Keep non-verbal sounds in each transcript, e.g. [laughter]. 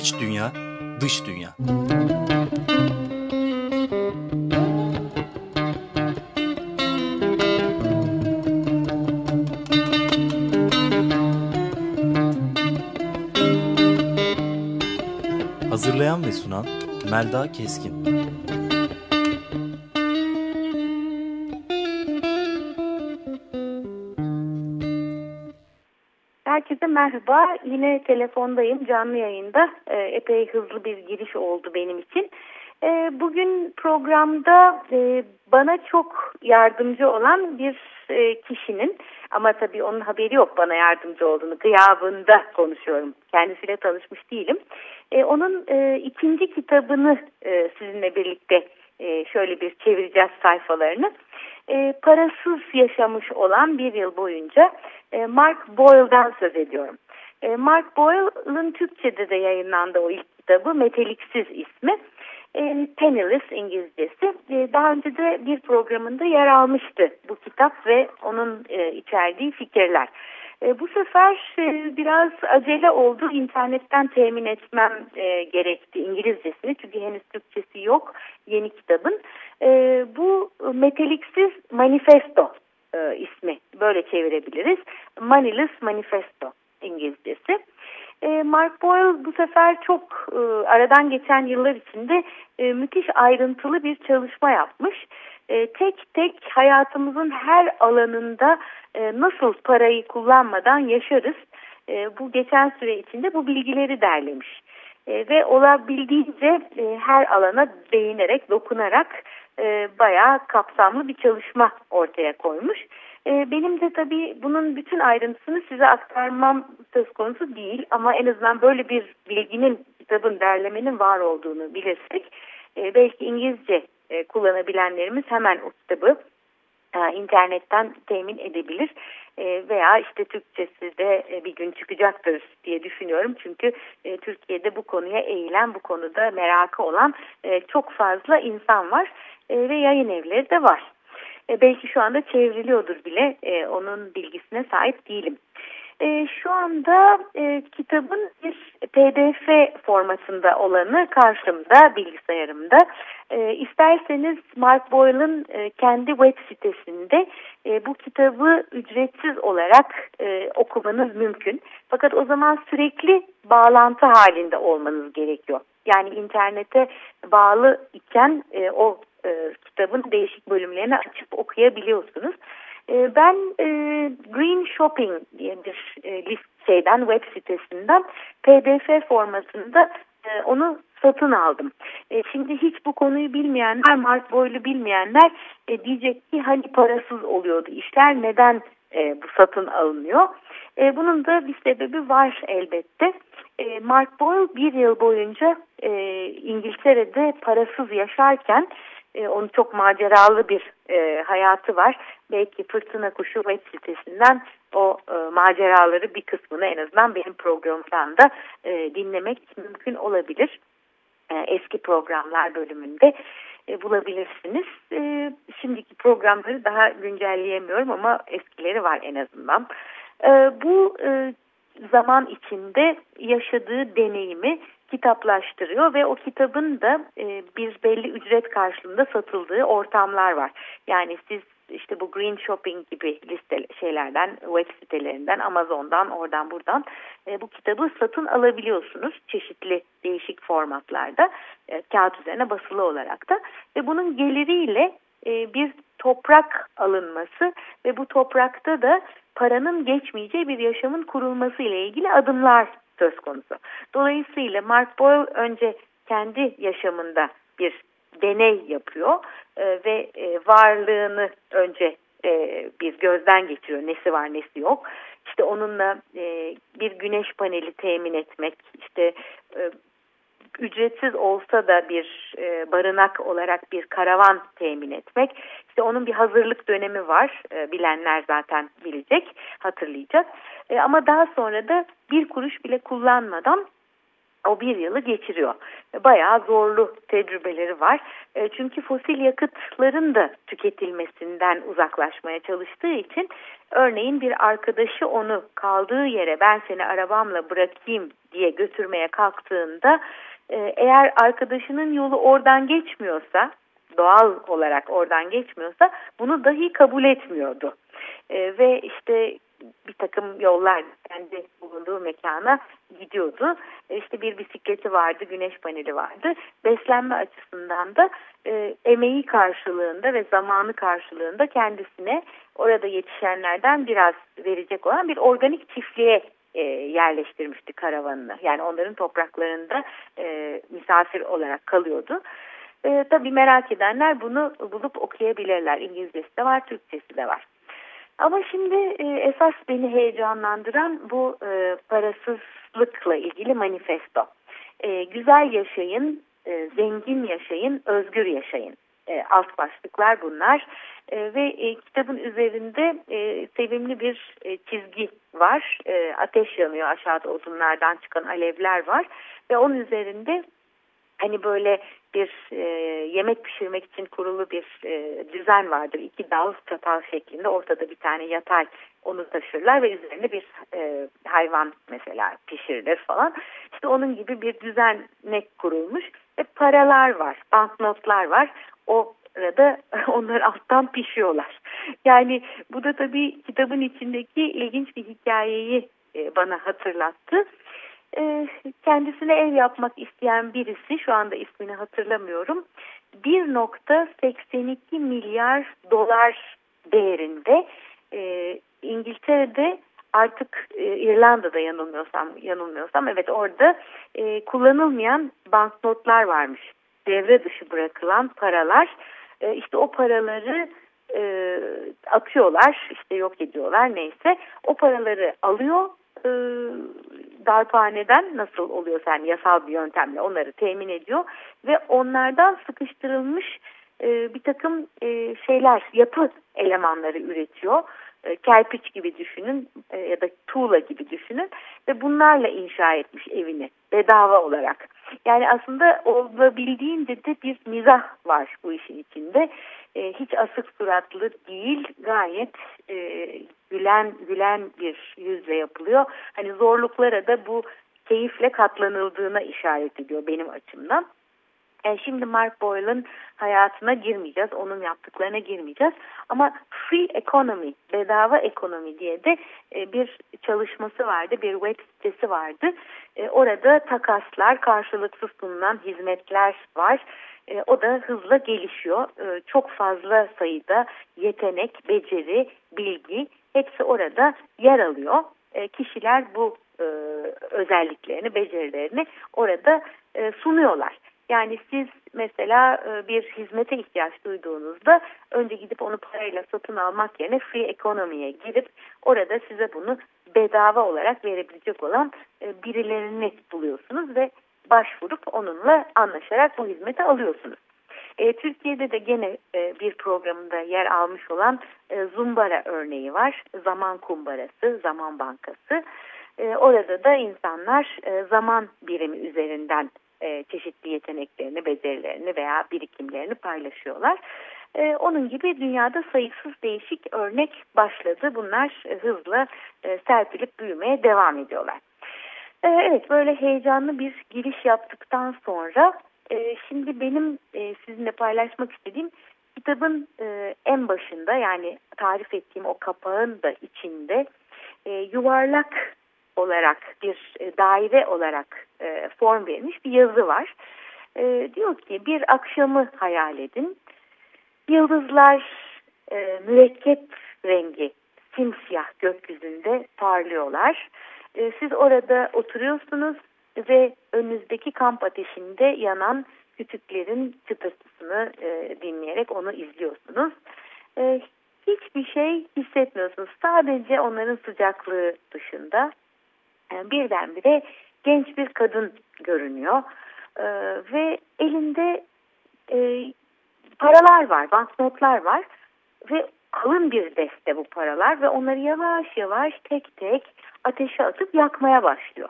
İç dünya, dış dünya. Hazırlayan ve sunan Melda Keskin. Herkese merhaba. Yine telefondayım, canlı yayında. Epey hızlı bir giriş oldu benim için. Ee, bugün programda e, bana çok yardımcı olan bir e, kişinin ama tabii onun haberi yok bana yardımcı olduğunu gıyabında konuşuyorum. Kendisiyle tanışmış değilim. E, onun e, ikinci kitabını e, sizinle birlikte e, şöyle bir çevireceğiz sayfalarını. E, parasız yaşamış olan bir yıl boyunca e, Mark Boyle'dan söz ediyorum. E, Mark Boyle'ın Türkçe'de de yayınlandı o ilk kitabı Meteliksiz ismi. E, Penniless İngilizcesi. E, daha önce de bir programında yer almıştı bu kitap ve onun e, içerdiği fikirler. E, bu sefer e, biraz acele oldu. İnternetten temin etmem e, gerekti İngilizcesini. Çünkü henüz Türkçesi yok yeni kitabın. E, bu Meteliksiz Manifesto e, ismi. Böyle çevirebiliriz. Maniless Manifesto İngilizcesi. E, Mark Boyle bu sefer çok e, aradan geçen yıllar içinde e, müthiş ayrıntılı bir çalışma yapmış. E, tek tek hayatımızın her alanında e, nasıl parayı kullanmadan yaşarız. E, bu geçen süre içinde bu bilgileri derlemiş. E, ve olabildiğince e, her alana değinerek, dokunarak e, bayağı kapsamlı bir çalışma ortaya koymuş. E, benim de tabii bunun bütün ayrıntısını size aktarmam söz konusu değil ama en azından böyle bir bilginin, kitabın, derlemenin var olduğunu bilirsek e, belki İngilizce e, kullanabilenlerimiz hemen o kitabı e, internetten temin edebilir veya işte Türkçesi de bir gün çıkacaktır diye düşünüyorum. Çünkü Türkiye'de bu konuya eğilen, bu konuda merakı olan çok fazla insan var ve yayın evleri de var. E, belki şu anda çevriliyordur bile e, onun bilgisine sahip değilim. E, şu anda e, kitabın bir pdf formatında olanı karşımda bilgisayarımda. E, isterseniz Mark Boyle'ın e, kendi web sitesinde e, bu kitabı ücretsiz olarak e, okumanız mümkün. Fakat o zaman sürekli bağlantı halinde olmanız gerekiyor. Yani internete bağlı iken e, o e, kitabın değişik bölümlerini açıp okuyabiliyorsunuz. E, ben e, Green Shopping diye bir e, list şeyden web sitesinden PDF formasında e, onu satın aldım. E, şimdi hiç bu konuyu bilmeyenler, Mark Boyle'u bilmeyenler e, diyecek ki hani parasız oluyordu işler neden e, bu satın alınıyor? E, bunun da bir sebebi var elbette. E, Mark Boyle bir yıl boyunca e, İngiltere'de parasız yaşarken e, onun çok maceralı bir e, hayatı var. Belki Fırtına Kuşu web sitesinden o e, maceraları bir kısmını en azından benim programımdan da e, dinlemek mümkün olabilir. E, eski programlar bölümünde e, bulabilirsiniz. E, şimdiki programları daha güncelleyemiyorum ama eskileri var en azından. E, bu e, zaman içinde yaşadığı deneyimi kitaplaştırıyor ve o kitabın da e, bir belli ücret karşılığında satıldığı ortamlar var. Yani siz işte bu Green Shopping gibi liste şeylerden, web sitelerinden, Amazon'dan, oradan buradan e, bu kitabı satın alabiliyorsunuz. Çeşitli değişik formatlarda, e, kağıt üzerine basılı olarak da. Ve bunun geliriyle e, bir toprak alınması ve bu toprakta da paranın geçmeyeceği bir yaşamın kurulması ile ilgili adımlar söz konusu. Dolayısıyla Mark Boyle önce kendi yaşamında bir deney yapıyor e, ve e, varlığını önce e, bir gözden geçiriyor. Nesi var nesi yok. İşte onunla e, bir güneş paneli temin etmek, işte e, ücretsiz olsa da bir e, barınak olarak bir karavan temin etmek. İşte onun bir hazırlık dönemi var. E, bilenler zaten bilecek, hatırlayacak. E, ama daha sonra da bir kuruş bile kullanmadan o bir yılı geçiriyor. Bayağı zorlu tecrübeleri var. E, çünkü fosil yakıtların da tüketilmesinden uzaklaşmaya çalıştığı için örneğin bir arkadaşı onu kaldığı yere ben seni arabamla bırakayım diye götürmeye kalktığında e, eğer arkadaşının yolu oradan geçmiyorsa doğal olarak oradan geçmiyorsa bunu dahi kabul etmiyordu. E, ve işte bir takım yollar kendi bulunduğu mekana gidiyordu. E, işte bir bisikleti vardı, güneş paneli vardı. Beslenme açısından da e, emeği karşılığında ve zamanı karşılığında kendisine orada yetişenlerden biraz verecek olan bir organik çiftliğe e, yerleştirmişti karavanını. Yani onların topraklarında e, misafir olarak kalıyordu. E, tabii merak edenler bunu bulup okuyabilirler. İngilizcesi de var, Türkçesi de var. Ama şimdi e, esas beni heyecanlandıran bu e, parasızlıkla ilgili manifesto. E, güzel yaşayın, e, zengin yaşayın, özgür yaşayın. E, alt başlıklar bunlar. E, ve e, kitabın üzerinde sevimli bir çizgi var. Ateş yanıyor aşağıda odunlardan çıkan alevler var. Ve onun üzerinde hani böyle bir yemek pişirmek için kurulu bir düzen vardır. İki dal çatal şeklinde ortada bir tane yatay onu taşırlar ve üzerine bir hayvan mesela pişirilir falan. İşte onun gibi bir düzenek kurulmuş ve paralar var, banknotlar var. O arada [laughs] onlar alttan pişiyorlar. Yani bu da tabii kitabın içindeki ilginç bir hikayeyi e, bana hatırlattı. E, kendisine ev yapmak isteyen birisi şu anda ismini hatırlamıyorum 1.82 milyar dolar değerinde e, İngiltere'de artık İrlanda'da yanılmıyorsam yanılmıyorsam evet orada kullanılmayan banknotlar varmış devre dışı bırakılan paralar e, işte o paraları e, atıyorlar işte yok ediyorlar neyse o paraları alıyor e, darphaneden nasıl oluyor yani yasal bir yöntemle onları temin ediyor ve onlardan sıkıştırılmış e, bir takım e, şeyler yapı elemanları üretiyor. E, kerpiç gibi düşünün e, ya da tuğla gibi düşünün ve bunlarla inşa etmiş evini bedava olarak. Yani aslında olabildiğince de bir mizah var bu işin içinde. E, hiç asık suratlı değil gayet e, gülen gülen bir yüzle yapılıyor. Hani zorluklara da bu keyifle katlanıldığına işaret ediyor benim açımdan. Yani şimdi Mark Boyle'ın hayatına girmeyeceğiz, onun yaptıklarına girmeyeceğiz. Ama Free Economy, bedava ekonomi diye de e, bir çalışması vardı, bir web sitesi vardı. E, orada takaslar, karşılıksız sunulan hizmetler var. E, o da hızla gelişiyor. Çok fazla sayıda yetenek, beceri, bilgi hepsi orada yer alıyor. Kişiler bu özelliklerini, becerilerini orada sunuyorlar. Yani siz mesela e, bir hizmete ihtiyaç duyduğunuzda önce gidip onu parayla satın almak yerine free economy'ye girip orada size bunu bedava olarak verebilecek olan e, birilerini buluyorsunuz ve başvurup onunla anlaşarak bu hizmeti alıyorsunuz. E, Türkiye'de de gene bir programında yer almış olan Zumbara örneği var. Zaman kumbarası, zaman bankası. Orada da insanlar zaman birimi üzerinden e, çeşitli yeteneklerini, becerilerini veya birikimlerini paylaşıyorlar. E, onun gibi dünyada sayısız değişik örnek başladı. Bunlar e, hızla e, serpilip büyümeye devam ediyorlar. E, evet böyle heyecanlı bir giriş yaptıktan sonra e, şimdi benim e, sizinle paylaşmak istediğim kitabın e, en başında yani tarif ettiğim o kapağın da içinde e, yuvarlak olarak bir e, daire olarak e, form verilmiş bir yazı var. E, diyor ki bir akşamı hayal edin. Yıldızlar mürekkep rengi simsiyah gökyüzünde parlıyorlar. Siz orada oturuyorsunuz ve önünüzdeki kamp ateşinde yanan kütüklerin çıtırtısını dinleyerek onu izliyorsunuz. Hiçbir şey hissetmiyorsunuz. Sadece onların sıcaklığı dışında. E, birdenbire genç bir kadın görünüyor e, ve elinde e, paralar var, banknotlar var ve kalın bir deste bu paralar ve onları yavaş yavaş tek tek ateşe atıp yakmaya başlıyor.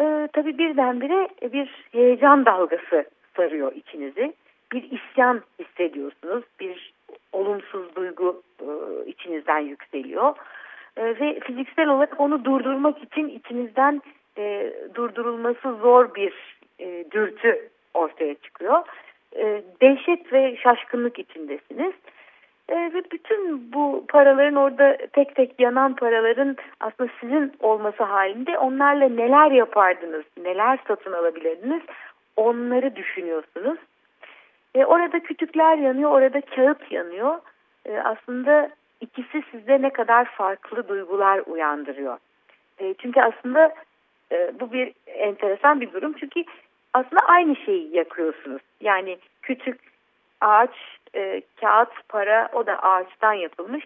e, tabii birdenbire bir heyecan dalgası sarıyor içinizi. Bir isyan hissediyorsunuz. Bir olumsuz duygu e, içinizden yükseliyor. E, ve fiziksel olarak onu durdurmak için içinizden e, durdurulması zor bir e, dürtü ortaya çıkıyor. E, dehşet ve şaşkınlık içindesiniz. E, ve bütün bu paraların orada tek tek yanan paraların aslında sizin olması halinde onlarla neler yapardınız, neler satın alabilirdiniz onları düşünüyorsunuz. E, orada kütükler yanıyor, orada kağıt yanıyor. E, aslında ikisi sizde ne kadar farklı duygular uyandırıyor. E, çünkü aslında e, bu bir enteresan bir durum. Çünkü aslında aynı şeyi yakıyorsunuz. Yani küçük ağaç, e, kağıt, para o da ağaçtan yapılmış.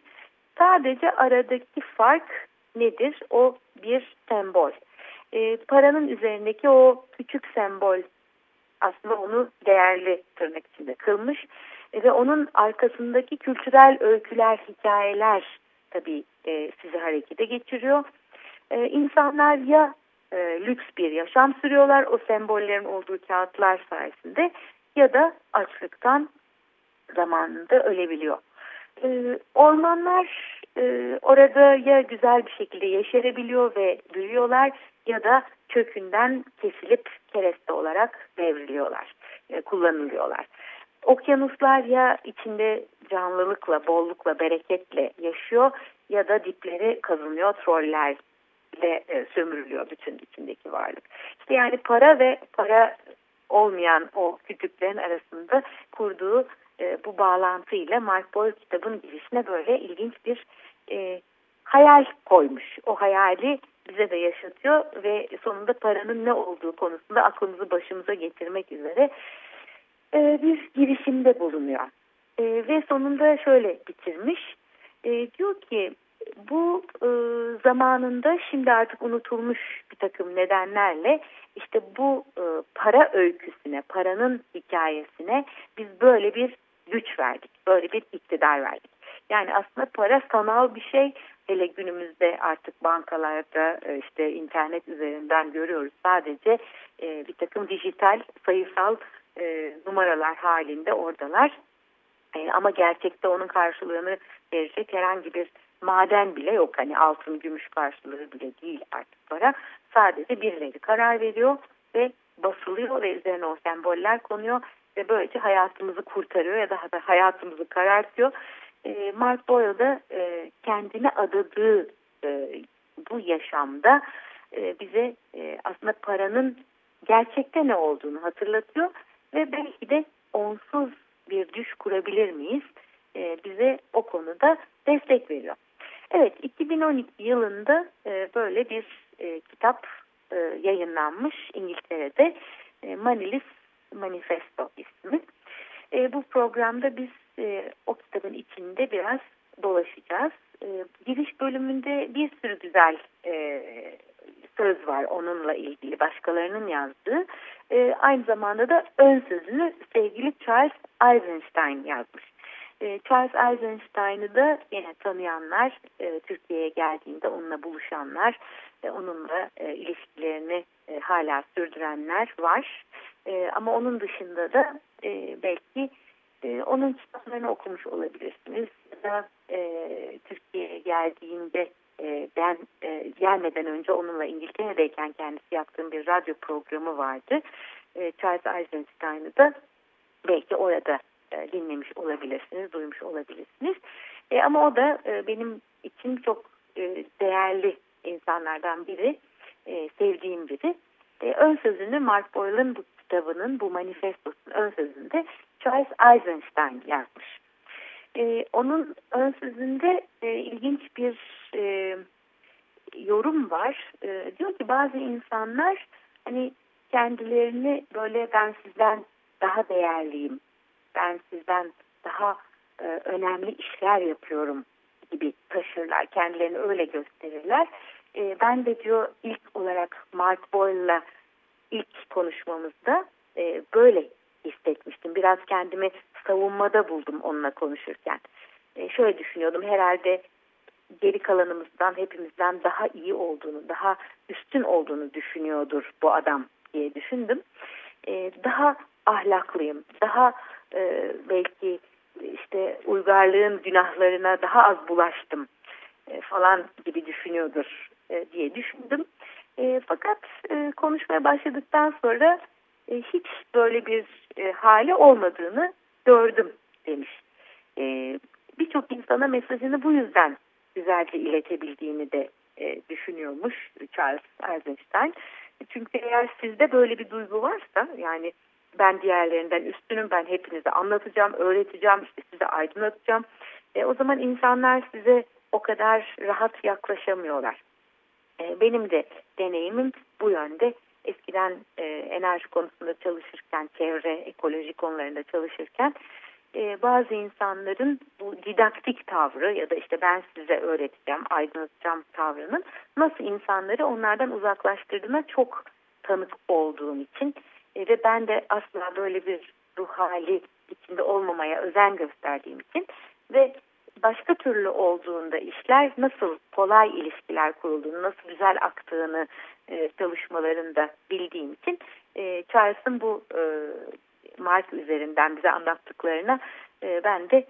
Sadece aradaki fark nedir? O bir sembol. E, paranın üzerindeki o küçük sembol aslında onu değerli tırnak içinde kılmış. Ve onun arkasındaki kültürel öyküler, hikayeler tabii e, sizi harekete geçiriyor. E, insanlar ya e, lüks bir yaşam sürüyorlar o sembollerin olduğu kağıtlar sayesinde ya da açlıktan zamanında ölebiliyor. E, ormanlar e, orada ya güzel bir şekilde yeşerebiliyor ve büyüyorlar ya da kökünden kesilip kereste olarak devriliyorlar, e, kullanılıyorlar. Okyanuslar ya içinde canlılıkla, bollukla, bereketle yaşıyor ya da dipleri kazınıyor, trollerle e, sömürülüyor bütün içindeki varlık. İşte yani para ve para olmayan o kütüklerin arasında kurduğu e, bu bağlantıyla Mark Boyle kitabın girişine böyle ilginç bir e, hayal koymuş. O hayali bize de yaşatıyor ve sonunda paranın ne olduğu konusunda aklımızı başımıza getirmek üzere e, bir girişimde bulunuyor. E, ve sonunda şöyle bitirmiş. E, diyor ki bu e, zamanında şimdi artık unutulmuş bir takım nedenlerle işte bu e, para öyküsüne, paranın hikayesine biz böyle bir güç verdik, böyle bir iktidar verdik. Yani aslında para sanal bir şey. Hele günümüzde artık bankalarda e, işte internet üzerinden görüyoruz sadece e, bir takım dijital sayısal e, numaralar halinde oradalar. E, ama gerçekte onun karşılığını verecek herhangi bir maden bile yok. Hani altın, gümüş karşılığı bile değil artık para. Sadece birileri karar veriyor ve basılıyor ve üzerine o semboller konuyor ve böylece hayatımızı kurtarıyor ya da hayatımızı karartıyor. E, Mark Boyle da e, kendine adadığı e, bu yaşamda e, bize e, aslında paranın gerçekte ne olduğunu hatırlatıyor ve belki de onsuz bir düş kurabilir miyiz? E, bize o konuda destek veriyor. Evet 2012 yılında e, böyle bir e, kitap e, yayınlanmış İngiltere'de e, Manilis Manifesto ismi. E, bu programda biz e, o kitabın içinde biraz dolaşacağız. E, giriş bölümünde bir sürü güzel e, söz var onunla ilgili başkalarının yazdığı. E, aynı zamanda da ön sözünü sevgili Charles Eisenstein yazmış. E, Charles Eisenstein'ı da yine tanıyanlar, e, Türkiye'ye geldiğinde onunla buluşanlar, e, onunla e, ilişkilerini e, hala sürdürenler var. E, ama onun dışında da e, belki e, onun kitaplarını okumuş olabilirsiniz. Ya da e, Türkiye'ye geldiğinde e, ben e, gelmeden önce onunla İngiltere'deyken kendisi yaptığım bir radyo programı vardı. E, Charles Eisenstein'ı da belki orada e, dinlemiş olabilirsiniz, duymuş olabilirsiniz. E, ama o da benim için çok değerli insanlardan biri, sevdiğim biri. Ön sözünü Mark Boyle'ın bu kitabının, bu manifestosunun ön sözünde Charles Eisenstein yazmış. E, onun ön sözünde e, ilginç bir e, yorum var. E, diyor ki bazı insanlar hani kendilerini böyle ben sizden daha değerliyim, ben sizden daha e, önemli işler yapıyorum gibi taşırlar. Kendilerini öyle gösterirler. E, ben de diyor ilk olarak Mark Boyle'la ilk konuşmamızda e, böyle hissetmiştim. Biraz kendimi savunmada buldum onunla konuşurken. E, şöyle düşünüyordum herhalde geri kalanımızdan hepimizden daha iyi olduğunu, daha üstün olduğunu düşünüyordur bu adam diye düşündüm. E, daha ahlaklıyım, daha e, belki işte uygarlığın günahlarına daha az bulaştım e, falan gibi düşünüyordur e, diye düşündüm. E, fakat e, konuşmaya başladıktan sonra e, hiç böyle bir e, hali olmadığını gördüm demiş. E, Birçok insana mesajını bu yüzden güzelce iletebildiğini de e, düşünüyormuş Charles Eisenstein. Çünkü eğer sizde böyle bir duygu varsa yani ben diğerlerinden üstünüm ben hepinize anlatacağım, öğreteceğim, işte size aydınlatacağım. E, o zaman insanlar size o kadar rahat yaklaşamıyorlar. E, benim de deneyimim bu yönde. Eskiden e, enerji konusunda çalışırken, çevre, ekoloji konularında çalışırken e, bazı insanların bu didaktik tavrı ya da işte ben size öğreteceğim, aydınlatacağım tavrının nasıl insanları onlardan uzaklaştırdığına çok tanık olduğum için e, ve ben de asla böyle bir ruh hali içinde olmamaya özen gösterdiğim için ve başka türlü olduğunda işler nasıl kolay ilişkiler kurulduğunu, nasıl güzel aktığını e, çalışmalarında bildiğim için e, Charles'ın bu e, Mark üzerinden bize anlattıklarına e, ben de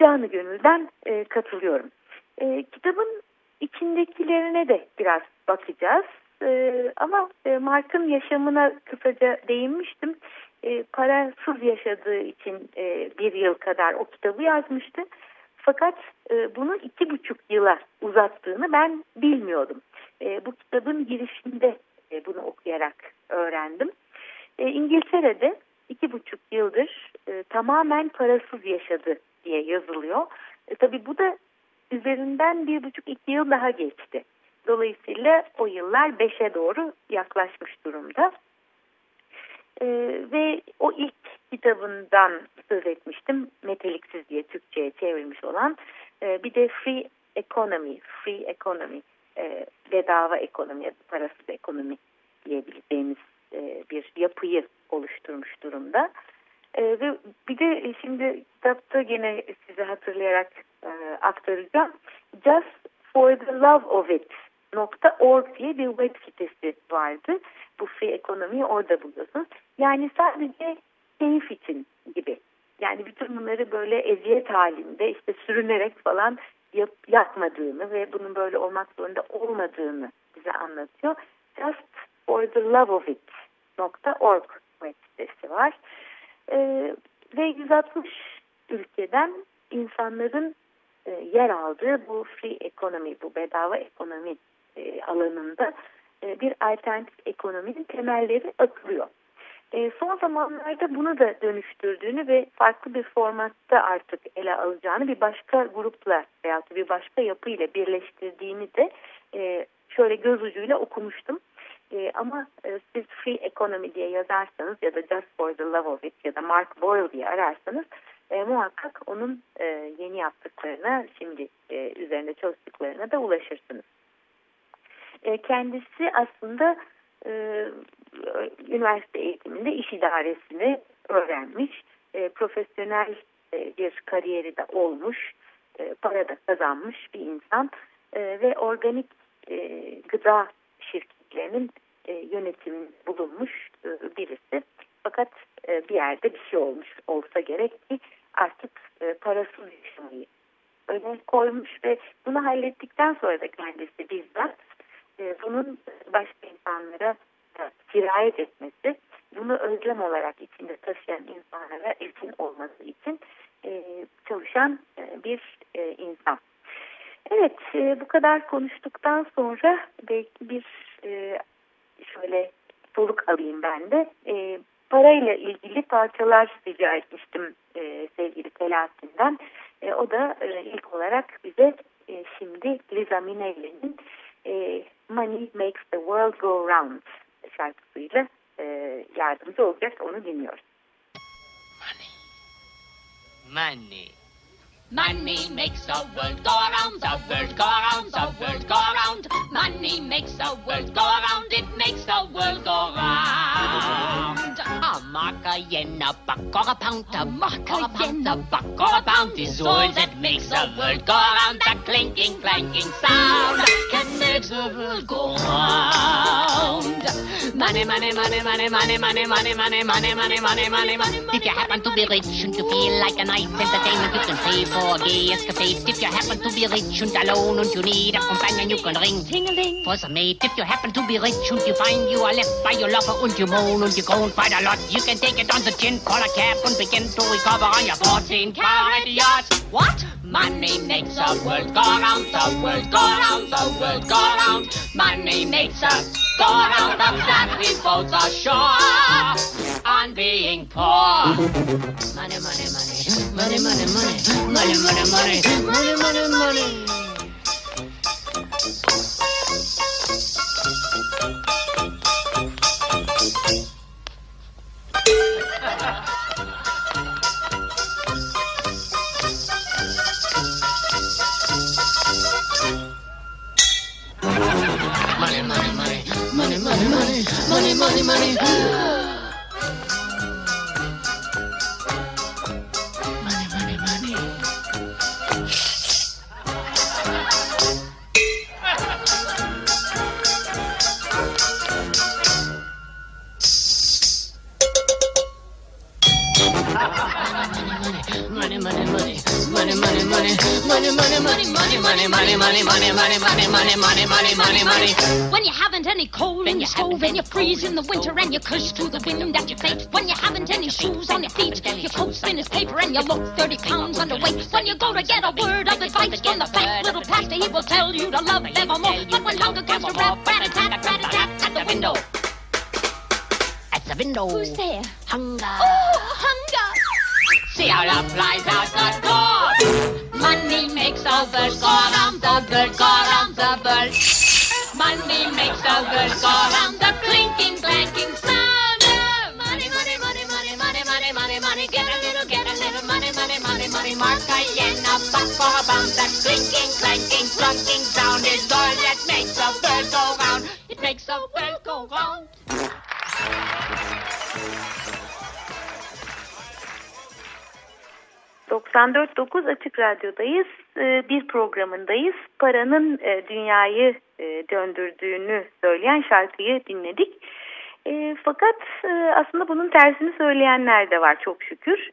canı gönülden e, katılıyorum. E, kitabın içindekilerine de biraz bakacağız. E, ama e, Mark'ın yaşamına kısaca değinmiştim. E, parasız yaşadığı için e, bir yıl kadar o kitabı yazmıştı. Fakat e, bunu iki buçuk yıla uzattığını ben bilmiyordum. E, bu kitabın girişinde e, bunu okuyarak öğrendim. E, İngiltere'de iki buçuk yıldır e, tamamen parasız yaşadı diye yazılıyor. E, tabii bu da üzerinden bir buçuk iki yıl daha geçti. Dolayısıyla o yıllar beşe doğru yaklaşmış durumda. E, ve o ilk kitabından söz etmiştim. Meteliksiz diye Türkçe'ye çevrilmiş olan. E, bir de Free Economy, Free Economy, e, bedava ekonomi parasız ekonomi diyebileceğimiz e, bir yapıyı oluşturmuş durumda. E, ve bir de şimdi kitapta gene size hatırlayarak aktaracağım. Just for the love of it .org diye bir web sitesi vardı. Bu free ekonomiyi orada buluyorsunuz. Yani sadece keyif için gibi. Yani bütün bunları böyle eziyet halinde işte sürünerek falan yap, yapmadığını ve bunun böyle olmak zorunda olmadığını bize anlatıyor. Just for the love of it .org web sitesi var. Ee, ve 160 ülkeden insanların e, yer aldığı bu free ekonomi, bu bedava ekonomi e, alanında e, bir alternatif ekonominin temelleri atılıyor. E, son zamanlarda bunu da dönüştürdüğünü ve farklı bir formatta artık ele alacağını bir başka grupla veya bir başka yapıyla birleştirdiğini de e, şöyle göz ucuyla okumuştum. E, ama e, siz Free Economy diye yazarsanız ya da Just for the Love of It ya da Mark Boyle diye ararsanız muhakkak onun yeni yaptıklarına, şimdi üzerinde çalıştıklarına da ulaşırsınız. Kendisi aslında üniversite eğitiminde iş idaresini öğrenmiş. E, profesyonel e, bir kariyeri de olmuş. E, para da kazanmış bir insan. E, ve organik e, gıda şirketlerinin e, yönetim bulunmuş e, birisi. Fakat e, bir yerde bir şey olmuş olsa gerek ki artık e, parasız yaşamayı öne koymuş ve bunu hallettikten sonra da kendisi bizzat e, bunun başka insanlara sirayet etmesi, bunu özlem olarak içinde taşıyan insanlara esin olması için e, çalışan e, bir e, insan. Evet, e, bu kadar konuştuktan sonra belki bir e, şöyle soluk alayım ben de. E, parayla ilgili parçalar rica etmiştim e, sevgili Selahattin'den. E, o da e, ilk olarak bize e, şimdi Liza Minnelli'nin e, Money Makes the World Go Round şarkısıyla e, yardımcı olacak onu dinliyoruz. Money. Money. Money makes the world go around, the world go around, the world go around. Money makes the world go around, it makes the world go round. A mark, a yen, a buck, or a pound, a mark, a yen, a buck, or a pound is all that makes the world go around. That clinking, clanking sound can make the world go round. Money, money, money, money, money, money, money, money, money, money, money, money, money. If you happen to be rich and you feel like a nice entertainment, you can pay for a gay escapade. If you happen to be rich and alone and you need a companion, you can ring ting-a-ling for some mate. If you happen to be rich and you find you er are left by your lover and you moan and you groan quite a lot, you can take it on the chin, call a cab and begin to recover on your 14 carat yacht. What? Money makes the world go round, the world go round, the world go round. Money makes us go round, I'm we both are sure on being poor. Money, money, money, money, money, money, money, money, money, money, money. Money, money, [laughs] money, money, and you freeze in the winter and you curse to the wind at your face. When you haven't any shoes on your feet, your coat's thin as paper and you look 30 pounds underweight. When you go to get a word of advice from the fat little pastor, he will tell you to love evermore. But when hunger comes to rap, rat a tat, rat a tat at the window. At the window. Who's there? Hunger. Oh, hunger! See how love flies out the door. Money makes the world go round, the world go round, the world. Money makes the world go round, the clinking, clanking sound. of Money, money, money, money, money, money, money, money. Get a little, get a little money, money, money, money. Mark a yen, a buck for a pound. That clinking, clanking, clunking sound is all that makes the world go round. It makes the world go round. ...94.9 Açık Radyo'dayız. Ee, Bir programındayız. Paranın e, dünyayı e, döndürdüğünü söyleyen şarkıyı dinledik. E, Fakat e, aslında bunun tersini söyleyenler de var çok şükür.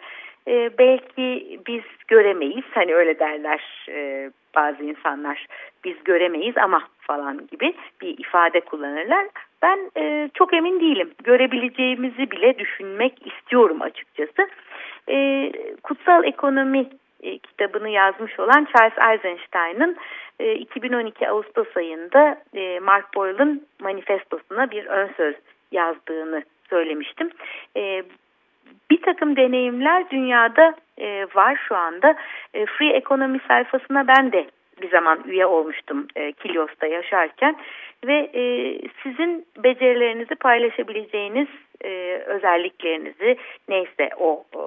E, Belki biz göremeyiz. Hani öyle derler e, bazı insanlar. Biz göremeyiz ama falan gibi bir ifade kullanırlar. Ben e, çok emin değilim. Görebileceğimizi bile düşünmek istiyorum açıkçası. E, Kutsal Ekonomi e, kitabını yazmış olan Charles Eisenstein'ın e, 2012 Ağustos ayında e, Mark Boyle'ın manifestosuna bir ön söz yazdığını söylemiştim. E, bir takım deneyimler dünyada e, var şu anda. E, Free Economy sayfasına ben de bir zaman üye olmuştum e, Kilios'ta yaşarken ve e, sizin becerilerinizi paylaşabileceğiniz e, özelliklerinizi neyse o e,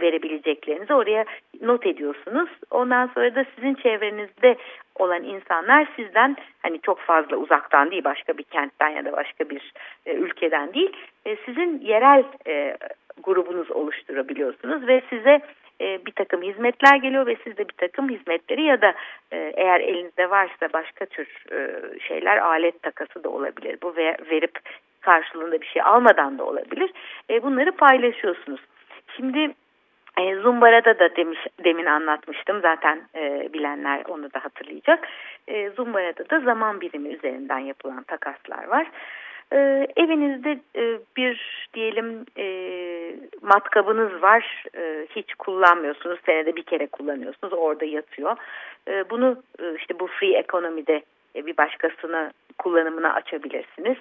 verebileceklerinizi oraya not ediyorsunuz. Ondan sonra da sizin çevrenizde olan insanlar sizden hani çok fazla uzaktan değil başka bir kentten ya da başka bir e, ülkeden değil e, sizin yerel e, grubunuz oluşturabiliyorsunuz ve size e, bir takım hizmetler geliyor ve siz de bir takım hizmetleri ya da e, eğer elinizde varsa başka tür e, şeyler alet takası da olabilir. Bu ve, verip karşılığında bir şey almadan da olabilir. E, bunları paylaşıyorsunuz. Şimdi e, Zumbara'da da demiş, demin anlatmıştım zaten e, bilenler onu da hatırlayacak. E, Zumbara'da da zaman birimi üzerinden yapılan takaslar var. E, evinizde e, bir diyelim e, matkabınız var e, hiç kullanmıyorsunuz senede bir kere kullanıyorsunuz orada yatıyor. E, bunu e, işte bu free ekonomide e, bir başkasına kullanımına açabilirsiniz.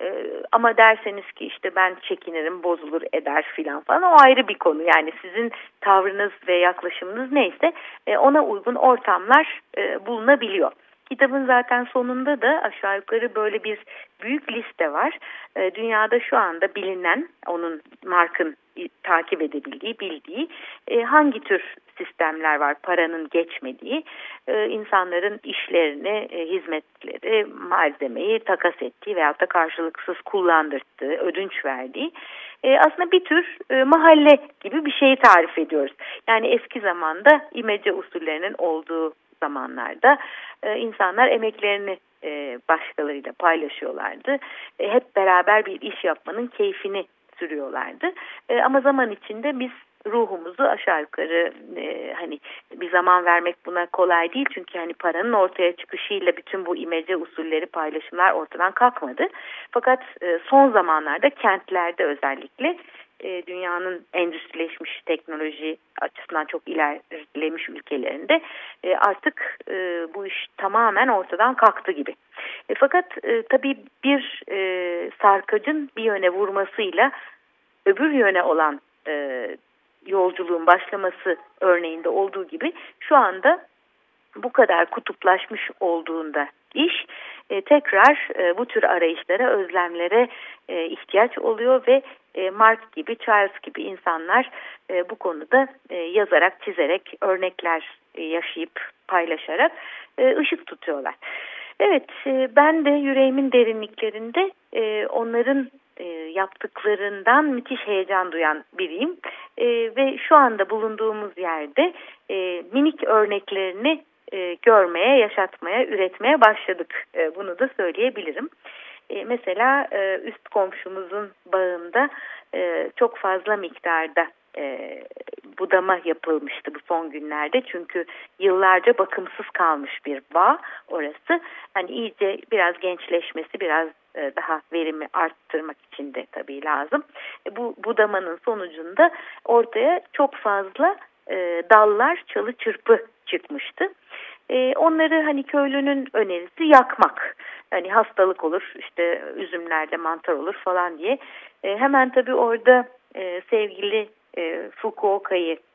Ee, ama derseniz ki işte ben çekinirim, bozulur, eder filan falan o ayrı bir konu. Yani sizin tavrınız ve yaklaşımınız neyse e, ona uygun ortamlar e, bulunabiliyor. Kitabın zaten sonunda da aşağı yukarı böyle bir büyük liste var. E, dünyada şu anda bilinen, onun markın takip edebildiği, bildiği e, hangi tür sistemler var paranın geçmediği. E, insanların işlerini, e, hizmetleri, malzemeyi takas ettiği veyahut da karşılıksız kullandırdığı, ödünç verdiği e, aslında bir tür mahalle gibi bir şeyi tarif ediyoruz. Yani eski zamanda imece usullerinin olduğu zamanlarda insanlar emeklerini başkalarıyla paylaşıyorlardı. Hep beraber bir iş yapmanın keyfini sürüyorlardı. Ama zaman içinde biz ruhumuzu aşağı yukarı e, hani bir zaman vermek buna kolay değil çünkü hani paranın ortaya çıkışıyla bütün bu imece usulleri paylaşımlar ortadan kalkmadı. Fakat e, son zamanlarda kentlerde özellikle e, dünyanın endüstrileşmiş teknoloji açısından çok ilerlemiş ülkelerinde e, artık e, bu iş tamamen ortadan kalktı gibi. E, fakat e, tabii bir e, sarkacın bir yöne vurmasıyla öbür yöne olan e, yolculuğun başlaması örneğinde olduğu gibi şu anda bu kadar kutuplaşmış olduğunda iş e, tekrar e, bu tür arayışlara, özlemlere e, ihtiyaç oluyor ve e, Mark gibi, Charles gibi insanlar e, bu konuda e, yazarak, çizerek, örnekler e, yaşayıp paylaşarak e, ışık tutuyorlar. Evet, e, ben de yüreğimin derinliklerinde e, onların e, yaptıklarından müthiş heyecan duyan biriyim. E, ve şu anda bulunduğumuz yerde e, minik örneklerini görmeye, yaşatmaya, üretmeye başladık. Bunu da söyleyebilirim. Mesela üst komşumuzun bağında çok fazla miktarda budama yapılmıştı bu son günlerde. Çünkü yıllarca bakımsız kalmış bir bağ orası. Hani iyice biraz gençleşmesi, biraz e, daha verimi arttırmak için de tabii lazım. E, bu budamanın sonucunda ortaya çok fazla e, dallar, çalı çırpı çıkmıştı. Onları hani köylünün önerisi yakmak. Hani hastalık olur, işte üzümlerde mantar olur falan diye. Hemen tabii orada sevgili e,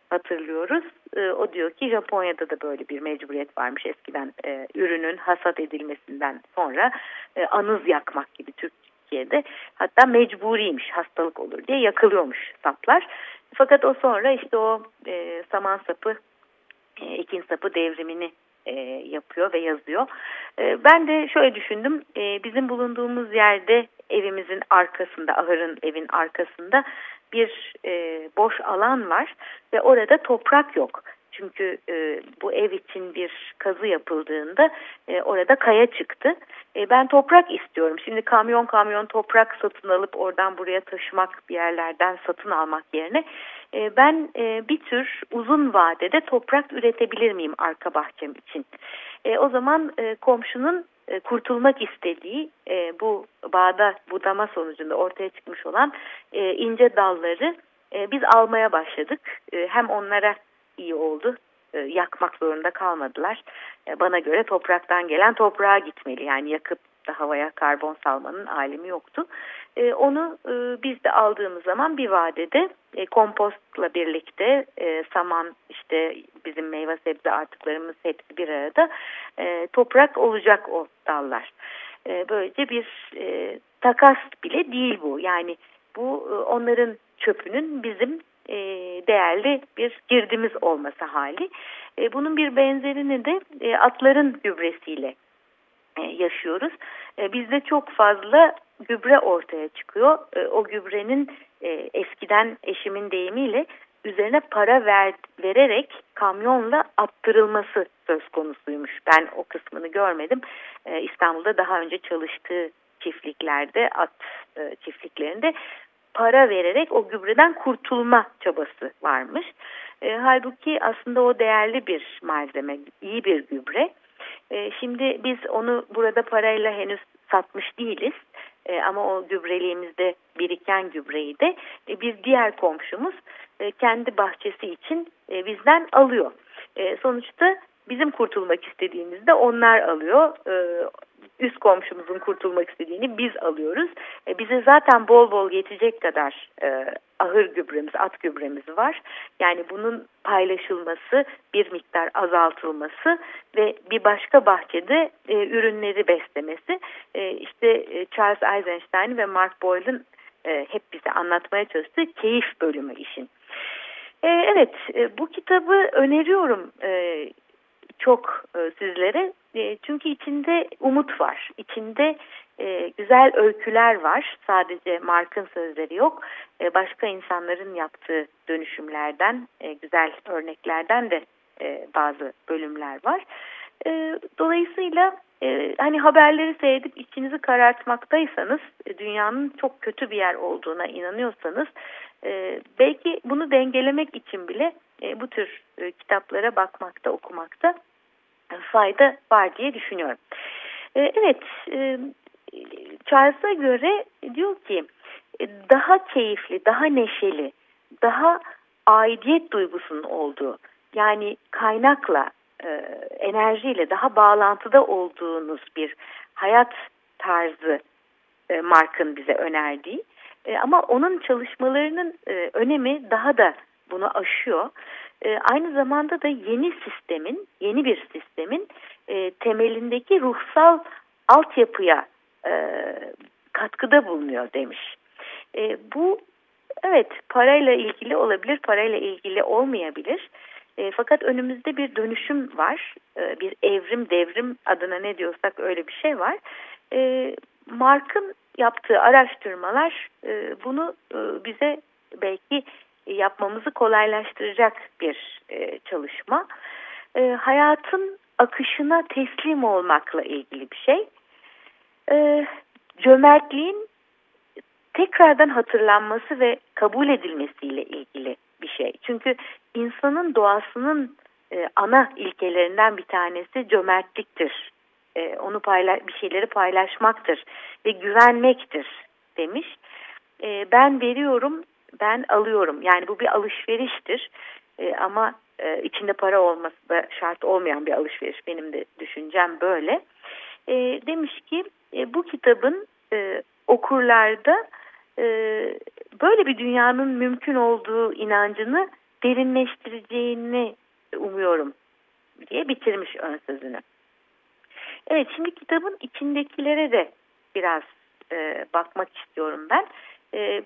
hatırlıyoruz. E, o diyor ki Japonya'da da böyle bir mecburiyet varmış eskiden e, ürünün hasat edilmesinden sonra e, anız yakmak gibi Türkiye'de hatta mecburiymiş hastalık olur diye yakılıyormuş saplar. Fakat o sonra işte o e, saman sapı e, ekin sapı devrimini e, yapıyor ve yazıyor. E, ben de şöyle düşündüm e, bizim bulunduğumuz yerde evimizin arkasında ahırın evin arkasında bir e, boş alan var ve orada toprak yok. Çünkü e, bu ev için bir kazı yapıldığında e, orada kaya çıktı. E, ben toprak istiyorum. Şimdi kamyon kamyon toprak satın alıp oradan buraya taşımak bir yerlerden satın almak yerine e, ben e, bir tür uzun vadede toprak üretebilir miyim arka bahçem için? E, o zaman e, komşunun e, kurtulmak istediği e, bu bağda budama sonucunda ortaya çıkmış olan e, ince dalları biz almaya başladık. Hem onlara iyi oldu yakmak zorunda kalmadılar. Bana göre topraktan gelen toprağa gitmeli yani yakıp da havaya karbon salmanın alemi yoktu. E, onu e, biz de aldığımız zaman bir vadede e, kompostla birlikte e, saman işte bizim meyve sebze artıklarımız hepsi bir arada e, toprak olacak o dallar. E, böylece bir e, takas bile değil bu. Yani bu e, onların çöpünün bizim e, değerli bir girdimiz olması hali. E, bunun bir benzerini de e, atların gübresiyle yaşıyoruz. E, bizde çok fazla gübre ortaya çıkıyor. E, o gübrenin e, eskiden eşimin deyimiyle üzerine para ver, vererek kamyonla attırılması söz konusuymuş. Ben o kısmını görmedim. E, İstanbul'da daha önce çalıştığı çiftliklerde, at e, çiftliklerinde para vererek o gübreden kurtulma çabası varmış. E, halbuki aslında o değerli bir malzeme, iyi bir gübre. E, şimdi biz onu burada parayla henüz satmış değiliz. E, ama o gübreliğimizde biriken gübreyi de e, diğer komşumuz e, kendi bahçesi için e, bizden alıyor. E, sonuçta bizim kurtulmak istediğimizde onlar alıyor. E, üst komşumuzun kurtulmak istediğini biz alıyoruz. E, bize zaten bol bol yetecek kadar e, ahır gübremiz, at gübremiz var. Yani bunun paylaşılması, bir miktar azaltılması ve bir başka bahçede e, ürünleri beslemesi. E, işte e, Charles Eisenstein ve Mark Boyle'ın e, hep bize anlatmaya çalıştığı keyif bölümü işin. E, evet, e, bu kitabı öneriyorum e, çok e, sizlere. E, çünkü içinde umut var. İçinde e, güzel öyküler var. Sadece Mark'ın sözleri yok. E, başka insanların yaptığı dönüşümlerden, güzel örneklerden de bazı bölümler var. Dolayısıyla hani haberleri seyredip içinizi karartmaktaysanız, dünyanın çok kötü bir yer olduğuna inanıyorsanız, belki bunu dengelemek için bile bu tür kitaplara bakmakta, okumakta fayda var diye düşünüyorum. E, evet, e, Charles'a göre diyor ki e, daha keyifli, daha neşeli, daha aidiyet duygusunun olduğu yani kaynakla, e, enerjiyle daha bağlantıda olduğunuz bir hayat tarzı e, Mark'ın bize önerdiği. E, ama onun çalışmalarının e, önemi daha da bunu aşıyor. E, aynı zamanda da yeni sistemin, yeni bir sistemin e, temelindeki ruhsal altyapıya e, katkıda bulunuyor demiş. E, bu evet parayla ilgili olabilir, parayla ilgili olmayabilir. E, fakat önümüzde bir dönüşüm var, e, bir evrim devrim adına ne diyorsak öyle bir şey var. E, Mark'ın yaptığı araştırmalar e, bunu e, bize belki yapmamızı kolaylaştıracak bir e, çalışma. E, hayatın akışına teslim olmakla ilgili bir şey. E, cömertliğin tekrardan hatırlanması ve kabul edilmesiyle ilgili bir şey. Çünkü insanın doğasının e, ana ilkelerinden bir tanesi cömertliktir. E, onu payla bir şeyleri paylaşmaktır ve güvenmektir demiş. E, ben veriyorum, ben alıyorum. Yani bu bir alışveriştir. E, ama e, içinde para olması da şart olmayan bir alışveriş. Benim de düşüncem böyle. E, demiş ki e, bu kitabın e, okurlarda e, böyle bir dünyanın mümkün olduğu inancını derinleştireceğini umuyorum diye bitirmiş ön sözünü. Evet şimdi kitabın içindekilere de biraz e, bakmak istiyorum ben. E,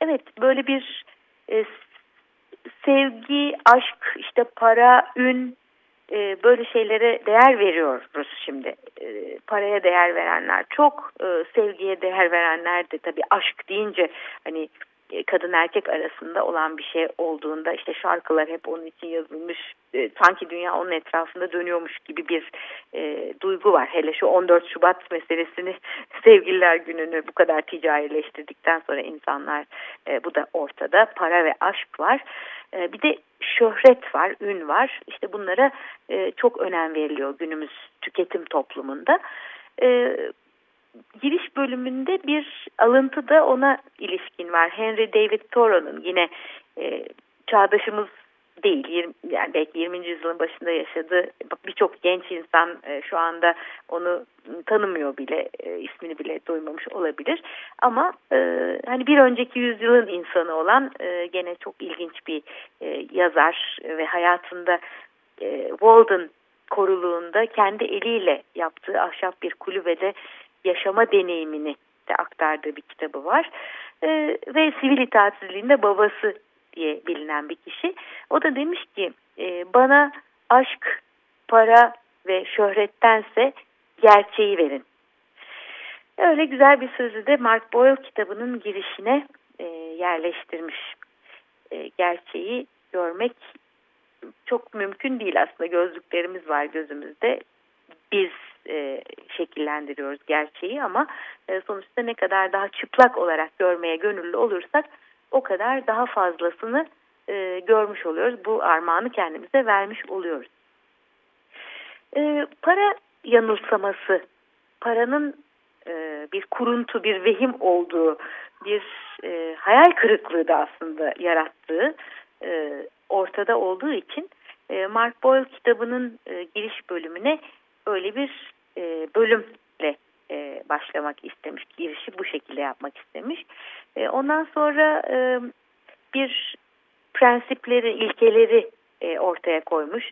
evet böyle bir e, sevgi, aşk, işte para, ün e, böyle şeylere değer veriyoruz şimdi. E, paraya değer verenler çok, e, sevgiye değer verenler de tabii aşk deyince hani kadın erkek arasında olan bir şey olduğunda işte şarkılar hep onun için yazılmış e, sanki dünya onun etrafında dönüyormuş gibi bir e, duygu var. Hele şu 14 Şubat meselesini [laughs] sevgililer gününü bu kadar ticarileştirdikten sonra insanlar e, bu da ortada para ve aşk var. E, bir de şöhret var, ün var. İşte bunlara e, çok önem veriliyor günümüz tüketim toplumunda. E, giriş bölümünde bir alıntı da ona ilişkin var. Henry David Thoreau'nun yine e, çağdaşımız değil. 20, yani belki 20. yüzyılın başında yaşadığı birçok genç insan e, şu anda onu tanımıyor bile, e, ismini bile duymamış olabilir. Ama e, hani bir önceki yüzyılın insanı olan e, gene çok ilginç bir e, yazar ve hayatında e, Walden koruluğunda kendi eliyle yaptığı ahşap bir kulübede yaşama deneyimini de aktardığı bir kitabı var. E, ve sivil itaatsizliğinde babası diye bilinen bir kişi. O da demiş ki e, bana aşk, para ve şöhrettense gerçeği verin. Öyle güzel bir sözü de Mark Boyle kitabının girişine e, yerleştirmiş. E, gerçeği görmek çok mümkün değil aslında gözlüklerimiz var gözümüzde. Biz e, şekillendiriyoruz gerçeği ama e, sonuçta ne kadar daha çıplak olarak görmeye gönüllü olursak o kadar daha fazlasını e, görmüş oluyoruz. Bu armağanı kendimize vermiş oluyoruz. E, para yanılsaması, paranın e, bir kuruntu, bir vehim olduğu, bir e, hayal kırıklığı da aslında yarattığı e, ortada olduğu için e, Mark Boyle kitabının e, giriş bölümüne öyle bir e, bölümle e, başlamak istemiş. Girişi bu şekilde yapmak istemiş. E, ondan sonra e, bir prensipleri, ilkeleri e, ortaya koymuş.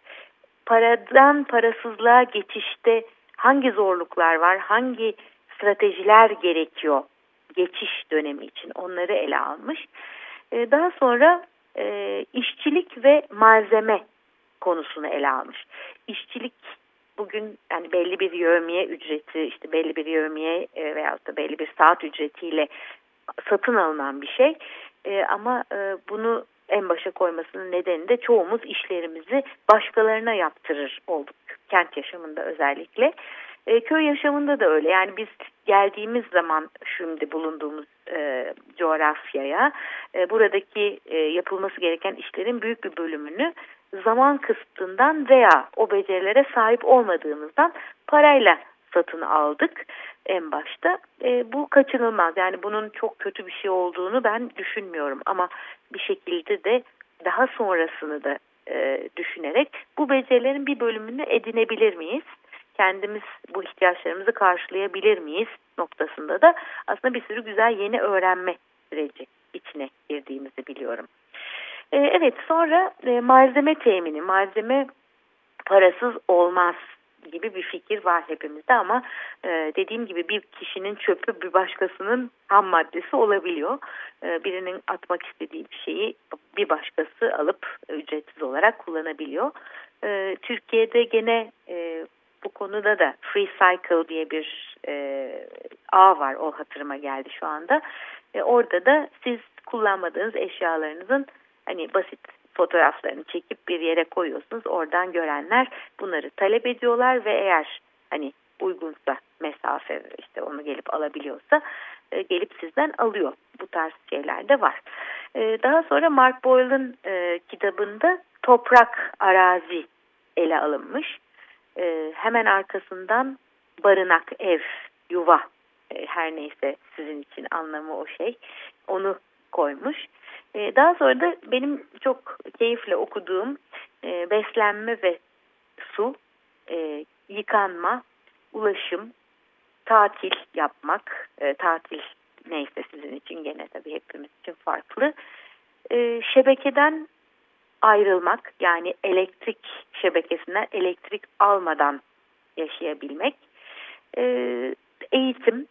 Paradan parasızlığa geçişte hangi zorluklar var, hangi stratejiler gerekiyor geçiş dönemi için onları ele almış. E, daha sonra e, işçilik ve malzeme konusunu ele almış. İşçilik bugün yani belli bir yövmiye ücreti işte belli bir yövmiye e, veyahut da belli bir saat ücretiyle satın alınan bir şey. E, ama e, bunu en başa koymasının nedeni de çoğumuz işlerimizi başkalarına yaptırır olduk. Kent yaşamında özellikle. E, köy yaşamında da öyle. Yani biz geldiğimiz zaman şimdi bulunduğumuz e, coğrafyaya e, buradaki e, yapılması gereken işlerin büyük bir bölümünü zaman kısıtından veya o becerilere sahip olmadığımızdan parayla satın aldık en başta. E, bu kaçınılmaz. Yani bunun çok kötü bir şey olduğunu ben düşünmüyorum. Ama bir şekilde de daha sonrasını da e, düşünerek bu becerilerin bir bölümünü edinebilir miyiz? Kendimiz bu ihtiyaçlarımızı karşılayabilir miyiz noktasında da aslında bir sürü güzel yeni öğrenme süreci içine girdiğimizi biliyorum. E, evet sonra e, malzeme temini, malzeme parasız olmaz gibi bir fikir var hepimizde ama e, dediğim gibi bir kişinin çöpü bir başkasının ham maddesi olabiliyor. E, birinin atmak istediği bir şeyi bir başkası alıp ücretsiz olarak kullanabiliyor. E, Türkiye'de gene e, bu konuda da Free Cycle diye bir e, ağ var o hatırıma geldi şu anda. E, orada da siz kullanmadığınız eşyalarınızın hani basit fotoğraflarını çekip bir yere koyuyorsunuz. Oradan görenler bunları talep ediyorlar ve eğer hani uygunsa mesafe işte onu gelip alabiliyorsa e, gelip sizden alıyor. Bu tarz şeyler de var. E, daha sonra Mark Boyle'ın e, kitabında toprak arazi ele alınmış. Hemen arkasından barınak, ev, yuva her neyse sizin için anlamı o şey. Onu koymuş. E, daha sonra da benim çok keyifle okuduğum e, beslenme ve su, e, yıkanma, ulaşım, tatil yapmak, e, tatil neyse sizin için gene tabii hepimiz için farklı. Şebekeden ayrılmak yani elektrik şebekesinden elektrik almadan yaşayabilmek, eğitim,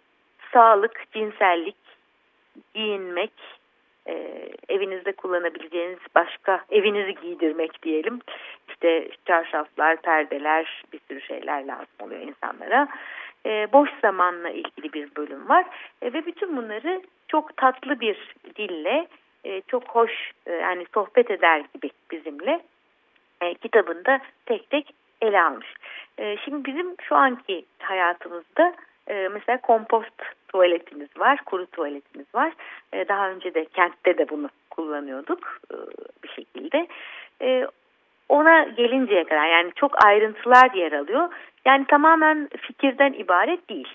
sağlık, cinsellik, giyinmek, e, evinizde kullanabileceğiniz başka evinizi giydirmek diyelim. İşte çarşaflar, perdeler bir sürü şeyler lazım oluyor insanlara. E, boş zamanla ilgili bir bölüm var e, ve bütün bunları çok tatlı bir dille e, çok hoş e, yani sohbet eder gibi bizimle e, kitabında tek tek ele almış. E, şimdi bizim şu anki hayatımızda e, mesela kompost tuvaletimiz var, kuru tuvaletimiz var. E, daha önce de kentte de bunu kullanıyorduk e, bir şekilde. E, ona gelinceye kadar yani çok ayrıntılar yer alıyor. Yani tamamen fikirden ibaret değil.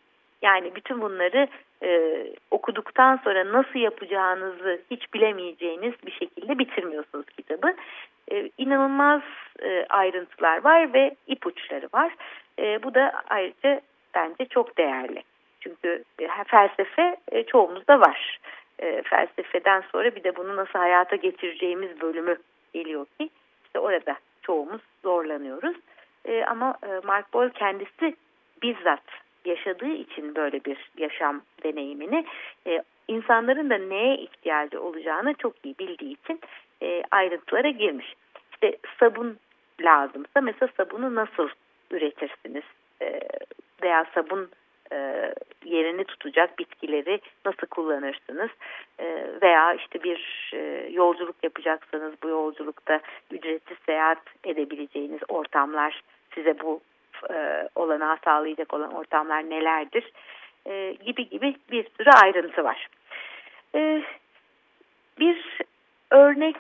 Yani bütün bunları e, okuduktan sonra nasıl yapacağınızı hiç bilemeyeceğiniz bir şekilde bitirmiyorsunuz kitabı. E, inanılmaz e, ayrıntılar var ve ipuçları var. E, bu da ayrıca bence çok değerli. Çünkü e, felsefe e, çoğumuzda var. E, felsefeden sonra bir de bunu nasıl hayata geçireceğimiz bölümü geliyor ki işte orada çoğumuz zorlanıyoruz. Ama Mark Boyle kendisi bizzat yaşadığı için böyle bir yaşam deneyimini insanların da neye ihtiyacı olacağını çok iyi bildiği için ayrıntılara girmiş. İşte sabun lazımsa mesela sabunu nasıl üretirsiniz veya sabun e, yerini tutacak bitkileri nasıl kullanırsınız e, veya işte bir e, yolculuk yapacaksanız bu yolculukta ücretsiz seyahat edebileceğiniz ortamlar size bu e, olanağı sağlayacak olan ortamlar nelerdir e, gibi gibi bir sürü ayrıntı var. E, bir örnek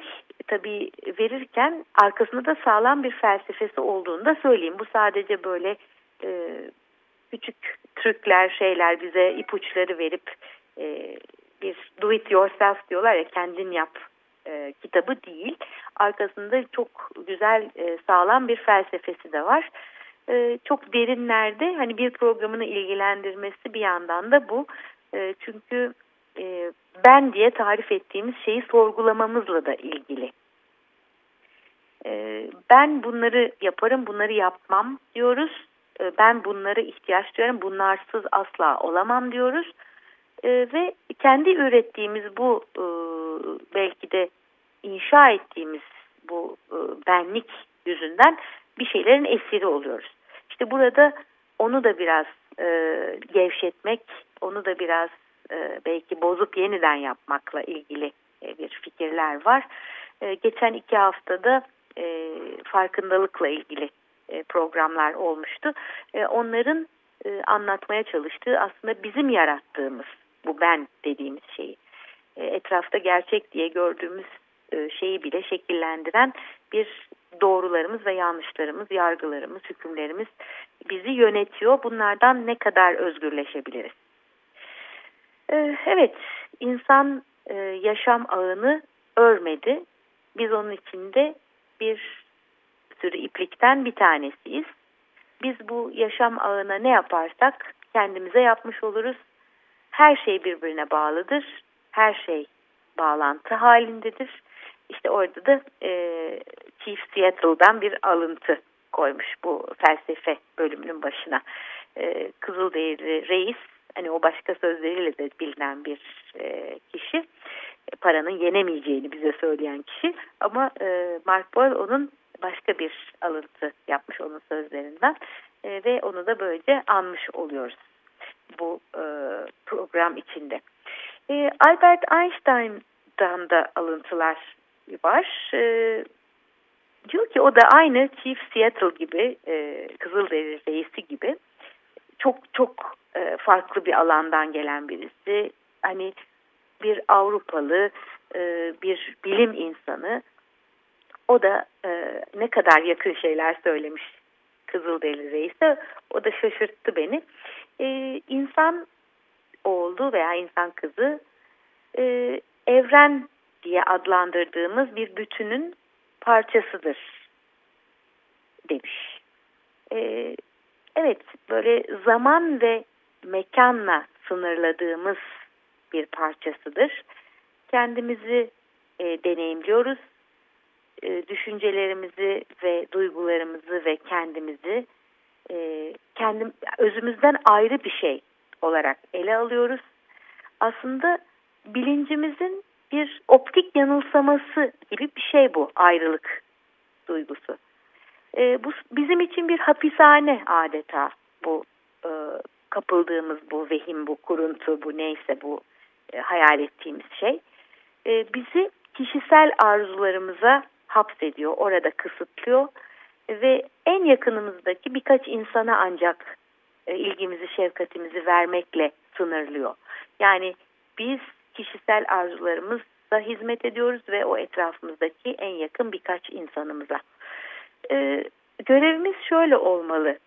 tabii verirken arkasında da sağlam bir felsefesi olduğunu da söyleyeyim. Bu sadece böyle e, küçük trükler, şeyler bize ipuçları verip e, bir do it yourself diyorlar ya kendin yap e, kitabı değil. Arkasında çok güzel e, sağlam bir felsefesi de var. E, çok derinlerde hani bir programını ilgilendirmesi bir yandan da bu. E, çünkü e, ben diye tarif ettiğimiz şeyi sorgulamamızla da ilgili. E, ben bunları yaparım, bunları yapmam diyoruz e, ben bunları ihtiyaç duyuyorum, bunlarsız asla olamam diyoruz. E, ve kendi ürettiğimiz bu e, belki de inşa ettiğimiz bu benlik yüzünden bir şeylerin esiri oluyoruz. İşte burada onu da biraz gevşetmek, onu da biraz belki bozup yeniden yapmakla ilgili bir fikirler var. Geçen iki haftada e, farkındalıkla ilgili e, programlar olmuştu. E, onların e, anlatmaya çalıştığı aslında bizim yarattığımız bu ben dediğimiz şeyi. Etrafta gerçek diye gördüğümüz şeyi bile şekillendiren bir doğrularımız ve yanlışlarımız, yargılarımız, hükümlerimiz bizi yönetiyor. Bunlardan ne kadar özgürleşebiliriz? Evet, insan yaşam ağını örmedi. Biz onun içinde bir sürü iplikten bir tanesiyiz. Biz bu yaşam ağına ne yaparsak kendimize yapmış oluruz. Her şey birbirine bağlıdır. Her şey bağlantı halindedir. İşte orada da e, Chief Seattle'dan bir alıntı koymuş bu felsefe bölümünün başına. E, Kızılderili reis, hani o başka sözleriyle de bilinen bir e, kişi. Paranın yenemeyeceğini bize söyleyen kişi. Ama e, Mark Boyle onun başka bir alıntı yapmış onun sözlerinden. E, ve onu da böylece anmış oluyoruz bu e, program içinde. E, Albert Einstein'dan da alıntılar var. E, diyor ki o da aynı Chief Seattle gibi, e, Kızılderili reisi gibi çok çok e, farklı bir alandan gelen birisi. Hani bir Avrupalı, e, bir bilim insanı. O da e, ne kadar yakın şeyler söylemiş Kızılderili reise. O da şaşırttı beni. E, insan oğlu veya insan kızı e, evren diye adlandırdığımız bir bütünün parçasıdır demiş. Ee, evet böyle zaman ve mekanla sınırladığımız bir parçasıdır. Kendimizi e, deneyimliyoruz. E, düşüncelerimizi ve duygularımızı ve kendimizi e, kendim özümüzden ayrı bir şey olarak ele alıyoruz. Aslında bilincimizin bir optik yanılsaması gibi bir şey bu ayrılık duygusu. E, bu bizim için bir hapishane adeta bu e, kapıldığımız bu vehim, bu kuruntu, bu neyse bu e, hayal ettiğimiz şey e, bizi kişisel arzularımıza hapsediyor, orada kısıtlıyor ve en yakınımızdaki birkaç insana ancak e, ilgimizi, şefkatimizi vermekle sınırlıyor. Yani biz kişisel arzularımızla hizmet ediyoruz ve o etrafımızdaki en yakın birkaç insanımıza. Ee, görevimiz şöyle olmalı.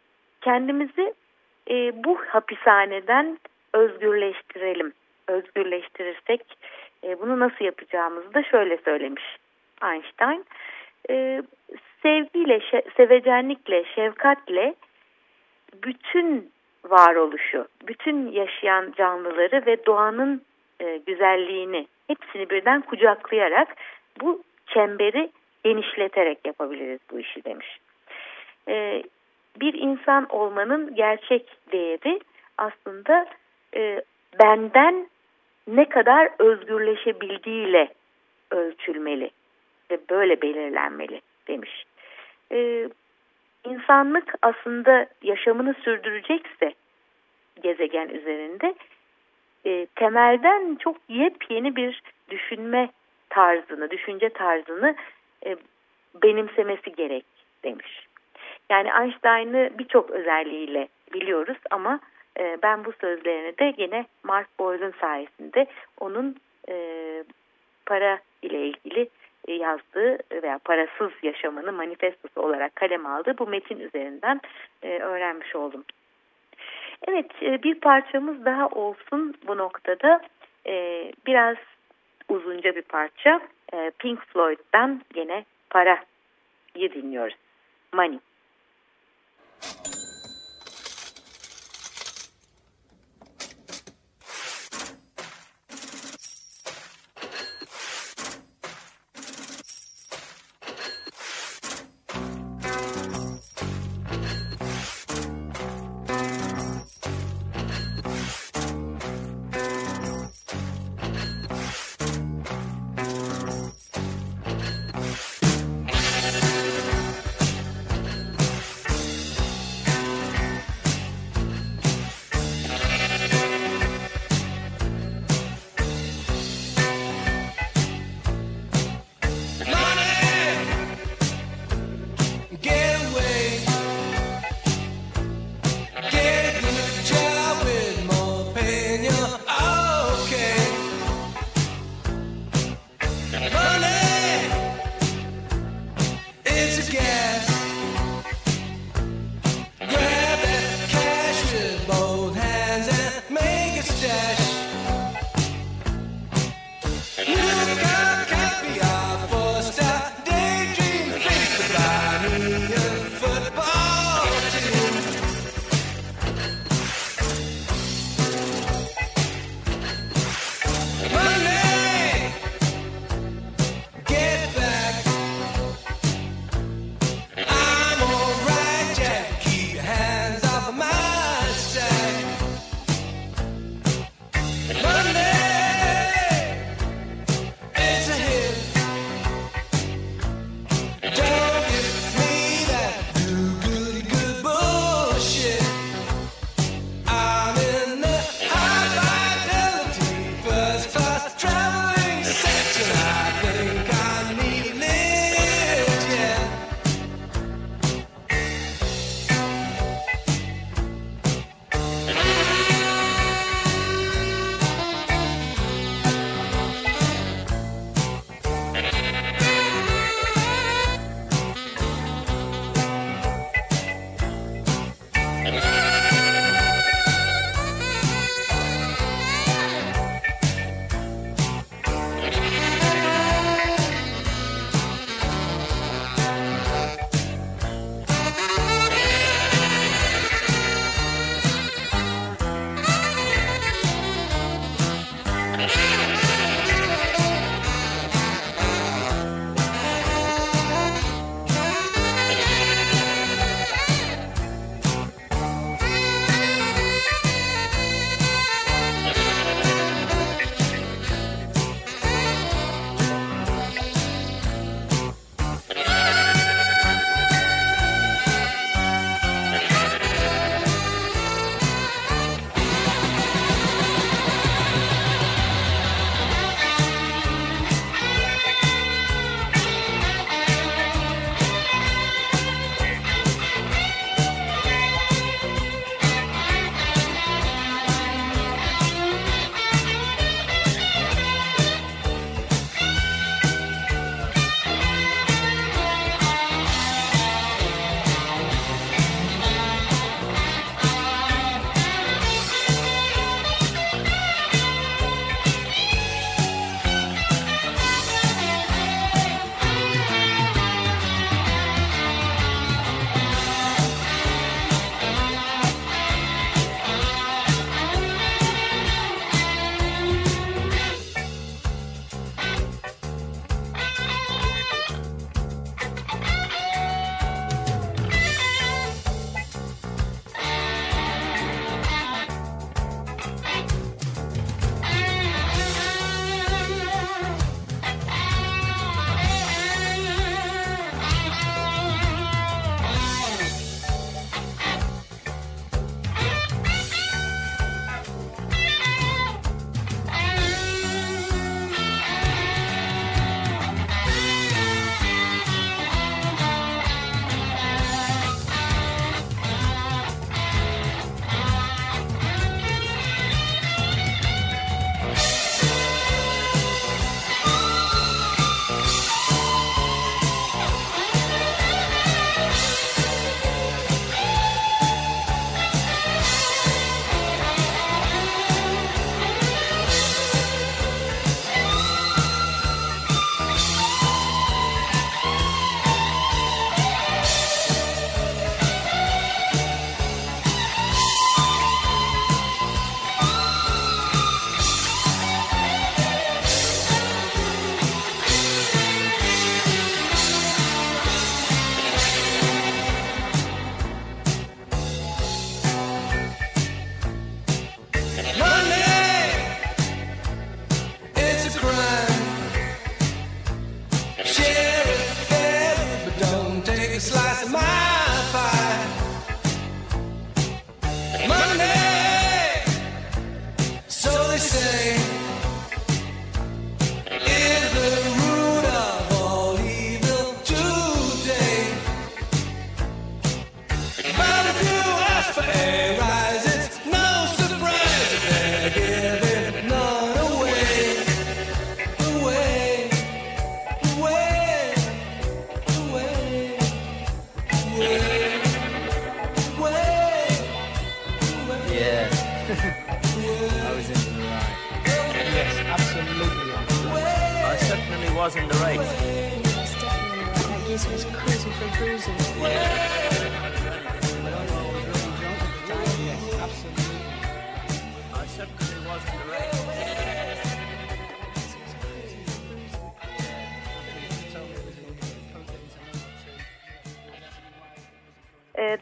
Kendimizi e, bu hapishaneden özgürleştirelim. Özgürleştirirsek e, bunu nasıl yapacağımızı da şöyle söylemiş Einstein. E, sevgiyle, sevecenlikle, şefkatle bütün varoluşu, bütün yaşayan canlıları ve doğanın e, güzelliğini hepsini birden kucaklayarak bu çemberi genişleterek yapabiliriz bu işi demiş. E, bir insan olmanın gerçek değeri aslında e, benden ne kadar özgürleşebildiğiyle ölçülmeli ve böyle belirlenmeli demiş. E, insanlık aslında yaşamını sürdürecekse gezegen üzerinde e, temelden çok yepyeni bir düşünme tarzını, düşünce tarzını e, benimsemesi gerek demiş. Yani Einstein'ı birçok özelliğiyle biliyoruz ama e, ben bu sözlerini de yine Mark Boyle'un sayesinde onun e, para ile ilgili yazdığı veya parasız yaşamını manifestosu olarak kalem aldığı bu metin üzerinden e, öğrenmiş oldum. Evet e, bir parçamız daha olsun bu noktada. E, biraz uzunca bir parça. E, Pink Floyd'dan gene parayı dinliyoruz. Money.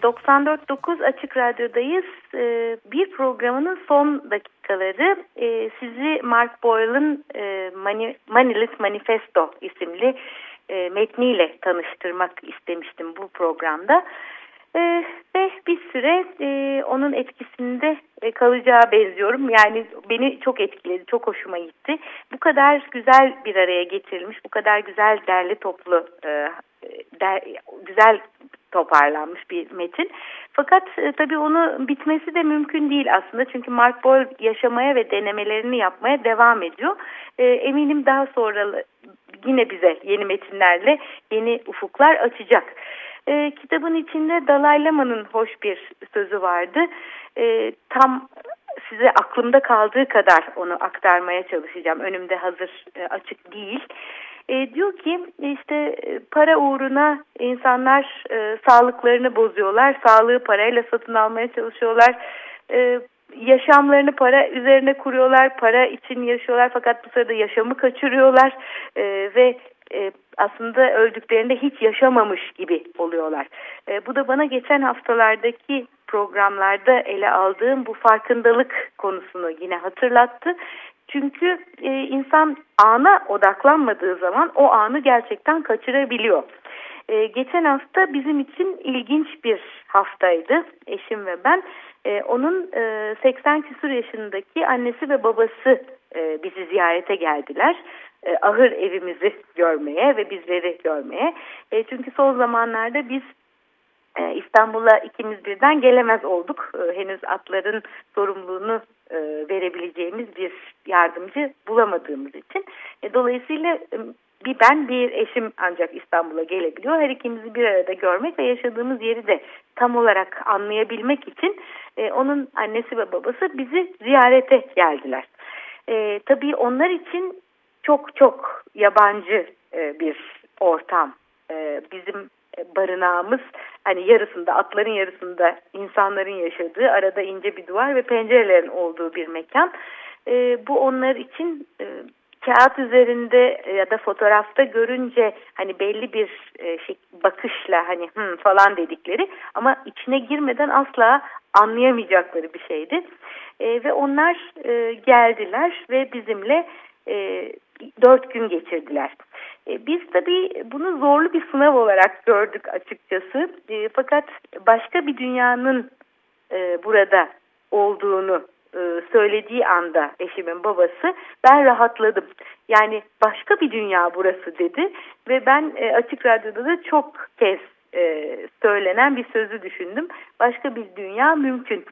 94.9 Açık Radyo'dayız. Ee, bir programının son dakikaları ee, sizi Mark Boyle'ın Manilist Manifesto isimli e, metniyle tanıştırmak istemiştim bu programda. Ee, ve bir süre e, onun etkisinde kalacağı benziyorum. Yani beni çok etkiledi, çok hoşuma gitti. Bu kadar güzel bir araya getirilmiş, bu kadar güzel derli toplu, güzel toparlanmış bir metin. Fakat e, tabii onu bitmesi de mümkün değil aslında. Çünkü Mark Boyle yaşamaya ve denemelerini yapmaya devam ediyor. E, eminim daha sonra yine bize yeni metinlerle yeni ufuklar açacak. E, kitabın içinde Dalai Lama'nın hoş bir sözü vardı. E, tam size aklımda kaldığı kadar onu aktarmaya çalışacağım. Önümde hazır e, açık değil. E, diyor ki işte e, para uğruna insanlar e, sağlıklarını bozuyorlar. Sağlığı parayla satın almaya çalışıyorlar. E, yaşamlarını para üzerine kuruyorlar. Para için yaşıyorlar fakat bu sırada yaşamı kaçırıyorlar. E, ve e, aslında öldüklerinde hiç yaşamamış gibi oluyorlar. E, bu da bana geçen haftalardaki programlarda ele aldığım bu farkındalık konusunu yine hatırlattı. Çünkü e, insan ana odaklanmadığı zaman o anı gerçekten kaçırabiliyor. E, geçen hafta bizim için ilginç bir haftaydı eşim ve ben. E, onun e, 80 küsur yaşındaki annesi ve babası e, bizi ziyarete geldiler. E, ahır evimizi görmeye ve bizleri görmeye. E, çünkü son zamanlarda biz İstanbul'a ikimiz birden gelemez olduk. E, henüz atların sorumluluğunu e, verebileceğimiz bir yardımcı bulamadığımız için. E, dolayısıyla e, bir ben bir eşim ancak İstanbul'a gelebiliyor. Her ikimizi bir arada görmek ve yaşadığımız yeri de tam olarak anlayabilmek için e, onun annesi ve babası bizi ziyarete geldiler. E, tabii onlar için çok çok yabancı e, bir ortam. E, bizim barınağımız hani yarısında atların yarısında insanların yaşadığı arada ince bir duvar ve pencerelerin olduğu bir mekan. E, bu onlar için e, kağıt üzerinde ya da fotoğrafta görünce hani belli bir e, şey, bakışla hani hmm falan dedikleri ama içine girmeden asla anlayamayacakları bir şeydi. E, ve onlar e, geldiler ve bizimle e, dört gün geçirdiler. E, biz tabii bunu zorlu bir sınav olarak gördük açıkçası. E, fakat başka bir dünyanın e, burada olduğunu söylediği anda eşimin babası ben rahatladım. Yani başka bir dünya burası dedi ve ben açık radyoda da çok kez söylenen bir sözü düşündüm. Başka bir dünya mümkün.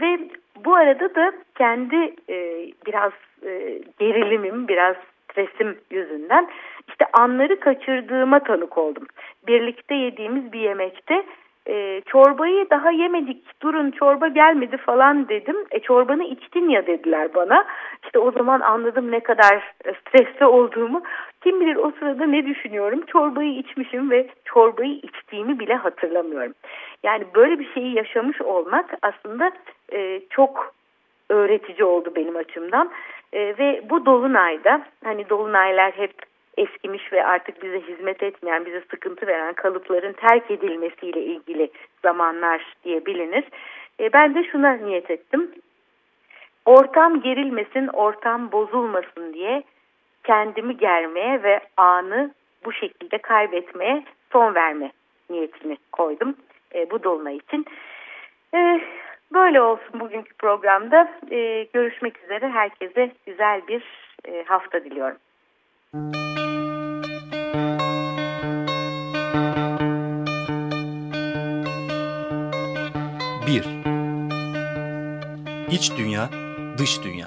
Ve bu arada da kendi e, biraz e, gerilimim, biraz stresim yüzünden işte anları kaçırdığıma tanık oldum. Birlikte yediğimiz bir yemekte e, çorbayı daha yemedik durun çorba gelmedi falan dedim. E çorbanı içtin ya dediler bana. İşte o zaman anladım ne kadar stresli olduğumu. Kim bilir o sırada ne düşünüyorum. Çorbayı içmişim ve çorbayı içtiğimi bile hatırlamıyorum. Yani böyle bir şeyi yaşamış olmak aslında e, çok öğretici oldu benim açımdan. E, ve bu dolunayda hani dolunaylar hep eskimiş ve artık bize hizmet etmeyen, bize sıkıntı veren kalıpların terk edilmesiyle ilgili zamanlar diye bilinir. E, ben de şuna niyet ettim. Ortam gerilmesin, ortam bozulmasın diye kendimi germeye ve anı bu şekilde kaybetmeye son verme niyetini koydum e, bu dolunay için. E, böyle olsun bugünkü programda. E, görüşmek üzere. Herkese güzel bir e, hafta diliyorum. Bir. İç dünya, dış dünya.